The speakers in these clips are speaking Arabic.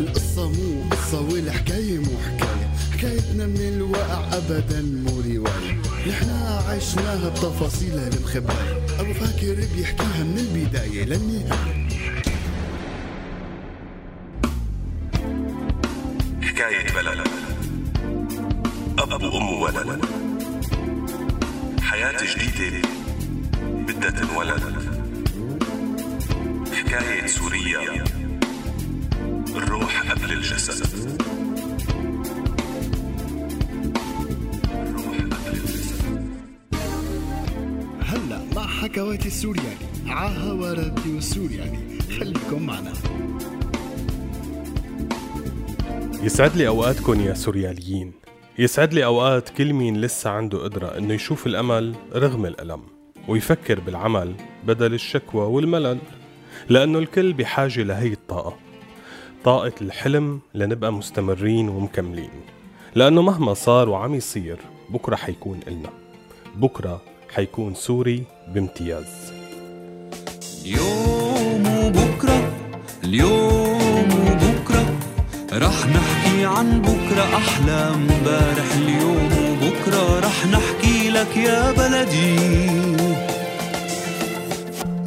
القصة مو قصة والحكاية مو حكاية. حكايتنا من الواقع أبدا مو رواية. نحنا عشناها بتفاصيلها المخباية أبو فاكر بيحكيها من البداية للنهاية. حكاية بلد. أب وأم وولد حياة جديدة بدها تنولد حكاية سوريا الروح قبل الجسد. الروح قبل الجسد. هلا مع حكواتي السورياني عاها وراديو السورياني خليكم معنا. يسعد لي أوقاتكم يا سورياليين. يسعد لي أوقات كل مين لسه عنده قدرة إنه يشوف الأمل رغم الألم ويفكر بالعمل بدل الشكوى والملل لأنه الكل بحاجة لهي الطاقة طاقة الحلم لنبقى مستمرين ومكملين لأنه مهما صار وعم يصير بكرة حيكون إلنا بكرة حيكون سوري بامتياز. اليوم وبكرة اليوم وبكرة رح عن بكرة أحلى امبارح اليوم وبكرة رح نحكي لك يا بلدي.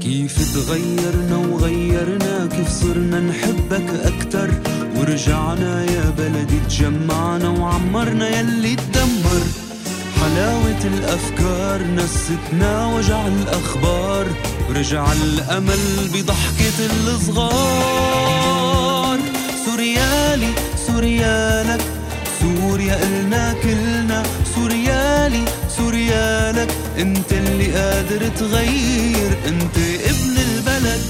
كيف تغيرنا وغيرنا كيف صرنا نحبك أكتر. ورجعنا يا بلدي تجمعنا وعمرنا يلي تدمر. حلاوة الأفكار نستنا وجع الأخبار. ورجع الأمل بضحكة الصغار. سوريالك سوريا إلنا كلنا. سوريالي سوريالك أنت اللي قادر تغير. أنت ابن البلد.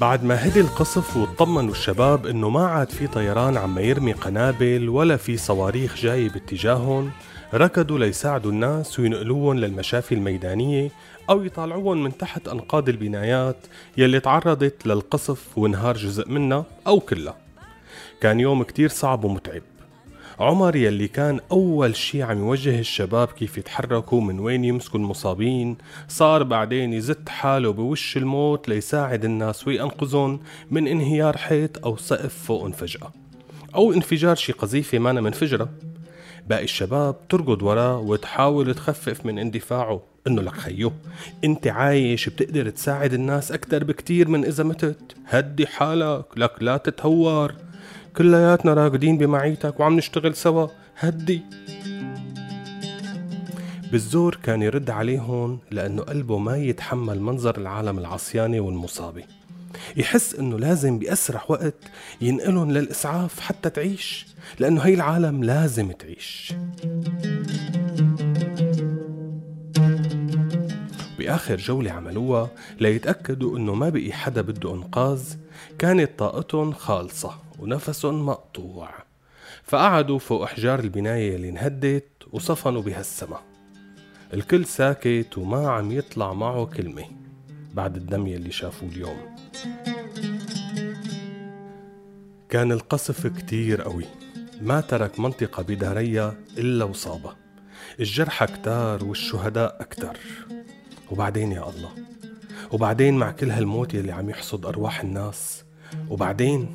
بعد ما هدي القصف واطمنوا الشباب إنه ما عاد في طيران عم يرمي قنابل ولا في صواريخ جاي باتجاههم ركضوا ليساعدوا الناس وينقلوهم للمشافي الميدانية أو يطالعوهم من تحت أنقاض البنايات يلي تعرضت للقصف وانهار جزء منها أو كلها. كان يوم كتير صعب ومتعب. عمر يلي كان أول شي عم يوجه الشباب كيف يتحركوا من وين يمسكوا المصابين صار بعدين يزت حاله بوش الموت ليساعد الناس وينقذهم من انهيار حيط أو سقف فوقهم فجأة أو انفجار شي قذيفة مانا منفجرة. باقي الشباب تركض وراه وتحاول تخفف من اندفاعه إنه لك خيو أنت عايش بتقدر تساعد الناس أكتر بكتير من إذا متت. هدي حالك لك لا تتهور كلياتنا راقدين بمعيتك وعم نشتغل سوا. هدي. بالزور كان يرد عليهم لأنه قلبه ما يتحمل منظر العالم العصيانة والمصابة. يحس إنه لازم بأسرع وقت ينقلهم للإسعاف حتى تعيش لأنه هي العالم لازم تعيش. بآخر جولة عملوها ليتأكدوا إنه ما بقي حدا بده إنقاذ كانت طاقتهم خالصة. ونفسهم مقطوع. فقعدوا فوق أحجار البناية اللي انهدت وصفنوا بهالسما الكل ساكت وما عم يطلع معه كلمة بعد الدم يلي شافوه اليوم. كان القصف كتير قوي. ما ترك منطقة بداريا إلا وصابة. الجرحى كتار والشهداء أكتر. وبعدين يا الله. وبعدين مع كل هالموت يلي عم يحصد أرواح الناس. وبعدين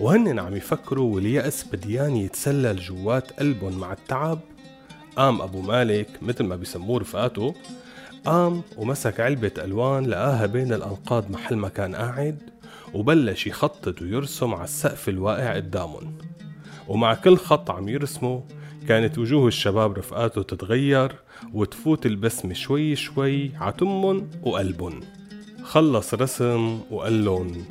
وهن عم يفكروا واليأس بديان يتسلل جوات قلبهم مع التعب؟ قام أبو مالك مثل ما بيسموه رفقاته قام ومسك علبة ألوان لقاها بين الأنقاض محل ما كان قاعد وبلش يخطط ويرسم على السقف الواقع قدامهم. ومع كل خط عم يرسمه كانت وجوه الشباب رفقاته تتغير وتفوت البسمة شوي شوي عتمن وقلبن خلص رسم وقال لهم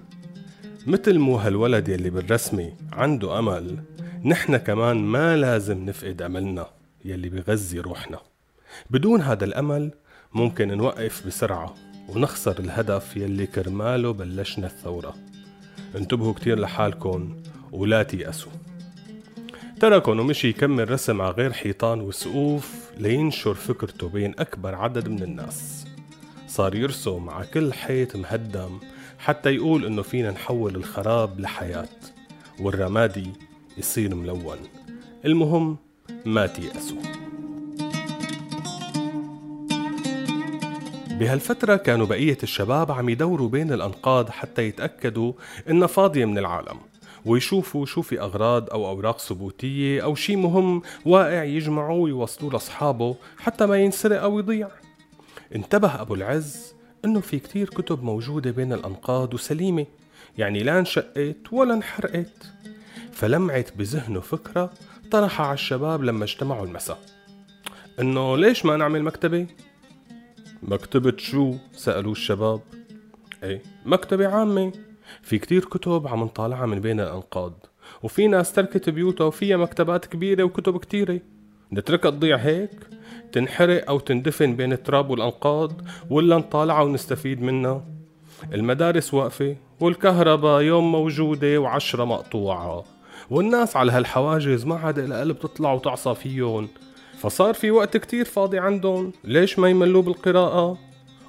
مثل مو هالولد يلي بالرسمة عنده أمل نحن كمان ما لازم نفقد أملنا يلي بغذي روحنا. بدون هذا الأمل ممكن نوقف بسرعة ونخسر الهدف يلي كرماله بلشنا الثورة. انتبهوا كتير لحالكن ولا تيأسوا. تركن ومشي يكمل رسم على غير حيطان وسقوف لينشر فكرته بين أكبر عدد من الناس. صار يرسم على كل حيط مهدم حتى يقول إنه فينا نحول الخراب لحياة والرمادي يصير ملون. المهم ما تيأسوا. بهالفترة كانوا بقية الشباب عم يدوروا بين الأنقاض حتى يتأكدوا إنها فاضية من العالم ويشوفوا شو في أغراض أو أوراق ثبوتية أو شي مهم واقع يجمعوه ويوصلوه لأصحابه حتى ما ينسرق أو يضيع. انتبه أبو العز إنه في كتير كتب موجودة بين الأنقاض وسليمة يعني لا انشقت ولا انحرقت فلمعت بذهنه فكرة طرحها على الشباب لما اجتمعوا المساء. إنه ليش ما نعمل مكتبة؟ مكتبة شو؟ سألوه الشباب. إيه مكتبة عامة. في كتير كتب عم نطالعها من بين الأنقاض. وفي ناس تركت بيوتها وفيها مكتبات كبيرة وكتب كتيرة. نتركها تضيع هيك؟ تنحرق أو تندفن بين التراب والأنقاض ولا نطالعها ونستفيد منها المدارس واقفة والكهرباء يوم موجودة وعشرة مقطوعة. والناس على هالحواجز ما عاد إلها قلب تطلع وتعصى فيهم فصار في وقت كتير فاضي عندهم. ليش ما يملوا بالقراءة؟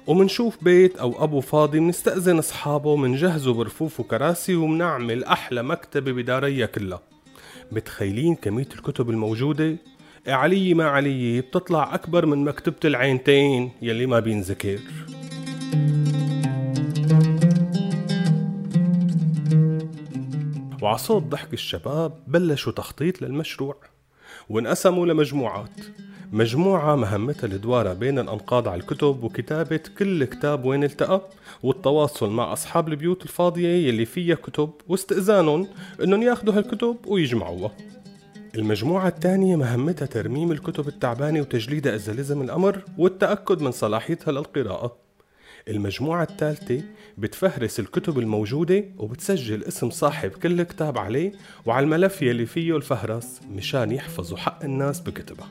ومنشوف بيت أو أبو فاضي منستأذن أصحابه منجهزه برفوف وكراسي ومنعمل أحلى مكتبة بداريا كلها. متخيلين كمية الكتب الموجودة؟ علي ما علي بتطلع أكبر من مكتبة العينتين يلي ما بينذكر. وعصوت ضحك الشباب بلشوا تخطيط للمشروع وانقسموا لمجموعات. مجموعة مهمتها الدوارة بين الأنقاض على الكتب وكتابة كل كتاب وين التقى والتواصل مع أصحاب البيوت الفاضية يلي فيها كتب واستئذانهم إنهم ياخدوا هالكتب ويجمعوها. المجموعة الثانية مهمتها ترميم الكتب التعبانة وتجليدها إذا لزم الأمر والتأكد من صلاحيتها للقراءة. المجموعة الثالثة بتفهرس الكتب الموجودة وبتسجل اسم صاحب كل كتاب عليه وعلى الملف يلي فيه الفهرس مشان يحفظوا حق الناس بكتبها.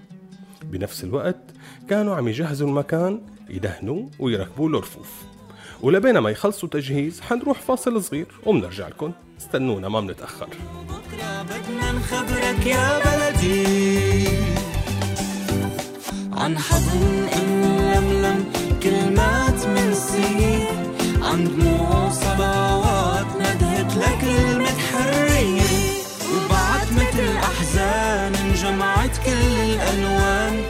بنفس الوقت كانوا عم يجهزوا المكان يدهنوا ويركبوا له رفوف ولبين ما يخلصوا تجهيز حنروح فاصل صغير ومنرجع لكم. استنونا ما بنتأخر نخبرك يا بلدي. عن حضن ام لملم كلمات من سنين عن دموع صلوات ندهت لك المتحرية وبعد مثل أحزان انجمعت كل الألوان.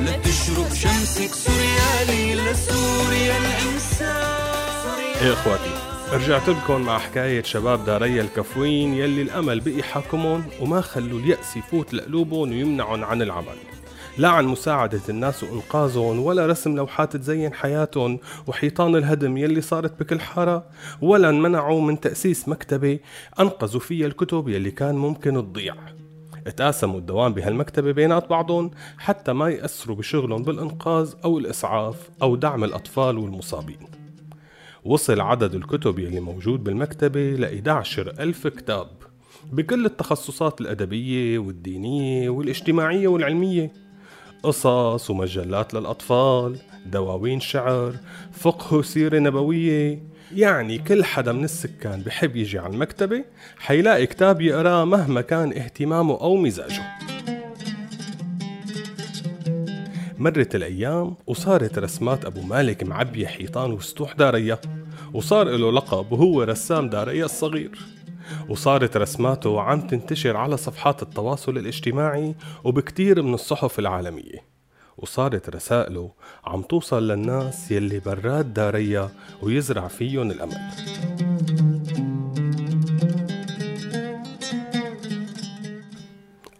لتشرب شمسك سوريالي لسوريا الإنسان. إيه اخواتي رجعت لكم مع حكاية شباب داريا الكفوين يلي الأمل بقي حاكمهم وما خلوا اليأس يفوت لقلوبهم ويمنعهم عن العمل. لا عن مساعدة الناس وإنقاذهم ولا رسم لوحات تزين حياتهم وحيطان الهدم يلي صارت بكل حارة ولا انمنعوا من تأسيس مكتبة أنقذوا فيها الكتب يلي كان ممكن تضيع. اتقاسموا الدوام بهالمكتبة بينات بعضهم حتى ما يأثروا بشغلهم بالإنقاذ أو الإسعاف أو دعم الأطفال والمصابين. وصل عدد الكتب يلي موجود بالمكتبة ل 11 ألف كتاب بكل التخصصات الأدبية والدينية والاجتماعية والعلمية. قصص ومجلات للأطفال دواوين شعر فقه وسيرة نبوية. يعني كل حدا من السكان بحب يجي على المكتبة حيلاقي كتاب يقراه مهما كان اهتمامه أو مزاجه. مرت الأيام وصارت رسمات أبو مالك معبية حيطان وسطوح داريا وصار له لقب وهو رسام داريا الصغير. وصارت رسماته عم تنتشر على صفحات التواصل الاجتماعي وبكتير من الصحف العالمية. وصارت رسائله عم توصل للناس يلي براد داريا ويزرع فيهم الأمل.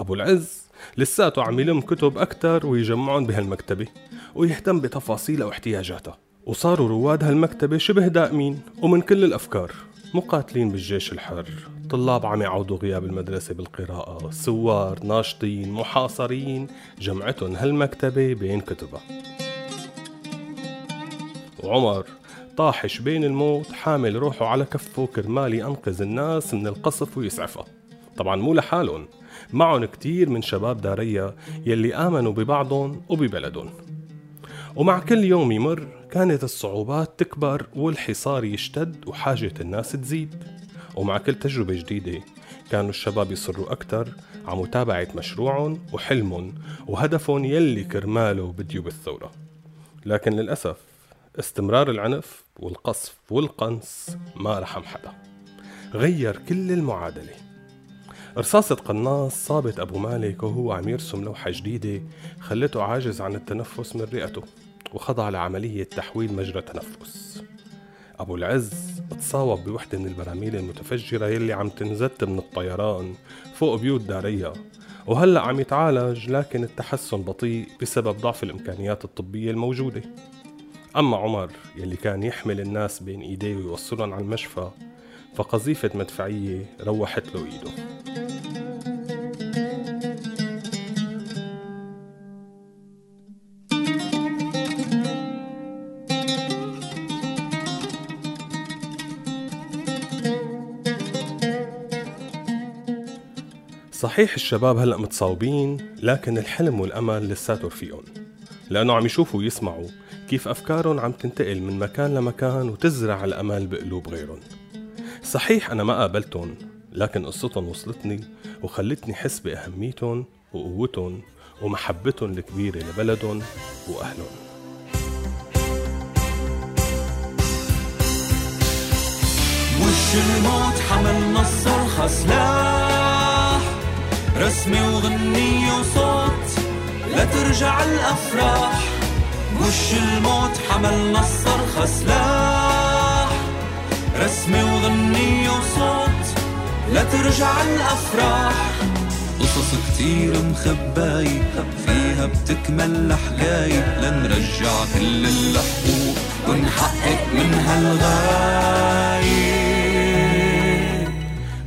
أبو العز لساته عم يلم كتب أكتر ويجمعهم بهالمكتبة ويهتم بتفاصيلها واحتياجاتها وصاروا رواد هالمكتبة شبه دائمين ومن كل الأفكار مقاتلين بالجيش الحر طلاب عم يعوضوا غياب المدرسة بالقراءة سوار ناشطين محاصرين جمعتهم هالمكتبة بين كتبها. وعمر طاحش بين الموت حامل روحه على كفه كرمال ينقذ الناس من القصف ويسعفها طبعا مو لحالهم. معهم كتير من شباب داريا يلي آمنوا ببعضهم وببلدهم. ومع كل يوم يمر كانت الصعوبات تكبر والحصار يشتد وحاجة الناس تزيد. ومع كل تجربة جديدة كانوا الشباب يصروا أكتر على متابعة مشروعهم وحلمهم وهدفهم يلي كرماله بديوا بالثورة. لكن للأسف استمرار العنف والقصف والقنص ما رحم حدا. غير كل المعادلة. رصاصة قناص صابت أبو مالك وهو عم يرسم لوحة جديدة خلته عاجز عن التنفس من رئته وخضع لعملية تحويل مجرى تنفس. أبو العز تصاوب بوحدة من البراميل المتفجرة يلي عم تنزت من الطيران فوق بيوت دارية وهلأ عم يتعالج لكن التحسن بطيء بسبب ضعف الإمكانيات الطبية الموجودة. أما عمر يلي كان يحمل الناس بين إيديه ويوصلهم على المشفى فقذيفة مدفعية روحت له إيده. صحيح الشباب هلأ متصاوبين لكن الحلم والأمل لساته رفيقهم لأنه عم يشوفوا ويسمعوا كيف أفكارهم عم تنتقل من مكان لمكان وتزرع الأمل بقلوب غيرهم. صحيح أنا ما قابلتهم لكن قصتهم وصلتني وخلتني حس بأهميتهم وقوتهم ومحبتهم الكبيرة لبلدهم وأهلهم. وش الموت حمل نصر سلاح. رسمي وغنية وصوت لا ترجع الأفراح. وش الموت؟ حمل نصر سلاح رسمي وغنية وصوت لا ترجع الأفراح. قصص كتير مخباي فيها بتكمل الحكاي لنرجع كل الحقوق ونحقق منها الغاية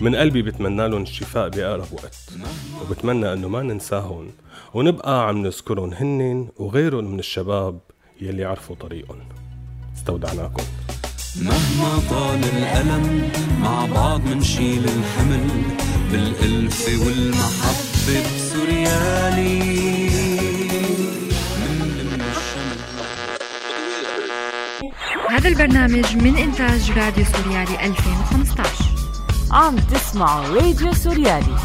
من قلبي بتمنى لهم الشفاء بأقرب وقت. وبتمنى إنه ما ننساهم ونبقى عم نذكرهم هن وغيرهم من الشباب يلي عرفوا طريقهم. استودعناكم. مهما طال الألم مع بعض منشيل الحمل. بالألفة والمحبة بسوريالي. هذا البرنامج من إنتاج راديو سوريالي 2015 عم تسمعوا راديو سوريالي.